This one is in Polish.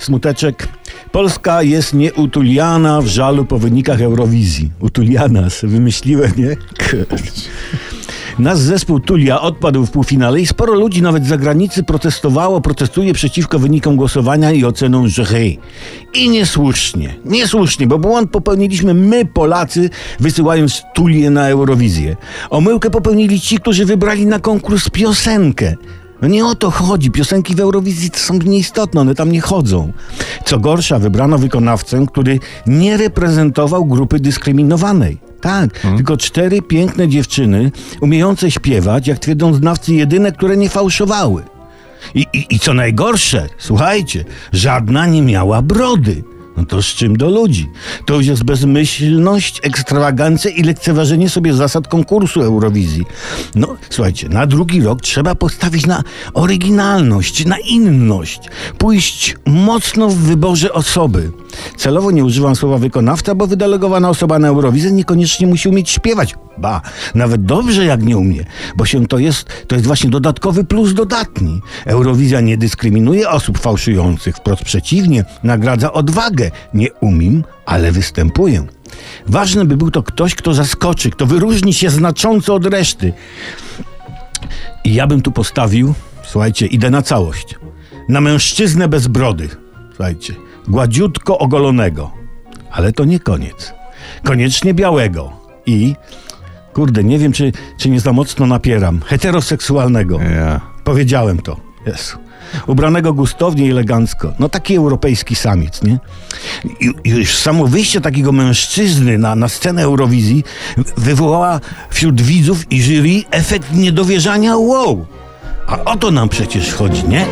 Smuteczek. Polska jest nieutuliana w żalu po wynikach Eurowizji. Utuliana, se wymyśliłem, nie? Nasz zespół Tulia odpadł w półfinale i sporo ludzi nawet z zagranicy protestowało, protestuje przeciwko wynikom głosowania i oceną jury. I niesłusznie, niesłusznie, bo błąd popełniliśmy my, Polacy, wysyłając Tulię na Eurowizję. Omyłkę popełnili ci, którzy wybrali na konkurs piosenkę. No nie o to chodzi. Piosenki w Eurowizji są nieistotne, one tam nie chodzą. Co gorsza, wybrano wykonawcę, który nie reprezentował grupy dyskryminowanej. Tak, tylko cztery piękne dziewczyny, umiejące śpiewać, jak twierdzą znawcy, jedyne, które nie fałszowały. I, i, I co najgorsze, słuchajcie, żadna nie miała brody. No to z czym do ludzi? To już jest bezmyślność, ekstrawagancja i lekceważenie sobie zasad konkursu Eurowizji. No, słuchajcie, na drugi rok trzeba postawić na oryginalność, na inność. Pójść mocno w wyborze osoby. Celowo nie używam słowa wykonawca, bo wydelegowana osoba na Eurowizję niekoniecznie musi umieć śpiewać. Ba, nawet dobrze jak nie umie, bo się to jest, to jest właśnie dodatkowy plus dodatni. Eurowizja nie dyskryminuje osób fałszujących, wprost przeciwnie, nagradza odwagę. Nie umiem, ale występuję. Ważne by był to ktoś, kto zaskoczy, kto wyróżni się znacząco od reszty. I ja bym tu postawił, słuchajcie, idę na całość. Na mężczyznę bez brody. Słuchajcie, gładziutko ogolonego. Ale to nie koniec. Koniecznie białego. I, kurde, nie wiem, czy, czy nie za mocno napieram. Heteroseksualnego. Ja. Powiedziałem to. Jezu. Ubranego gustownie i elegancko. No taki europejski samiec, nie? I już samo wyjście takiego mężczyzny na, na scenę Eurowizji wywołała wśród widzów i jury efekt niedowierzania wow. A o to nam przecież chodzi, nie?